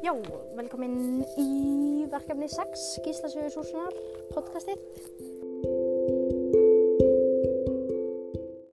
Já, velkomin í verkefni 6 Gíslasögur Súsunar podcastið.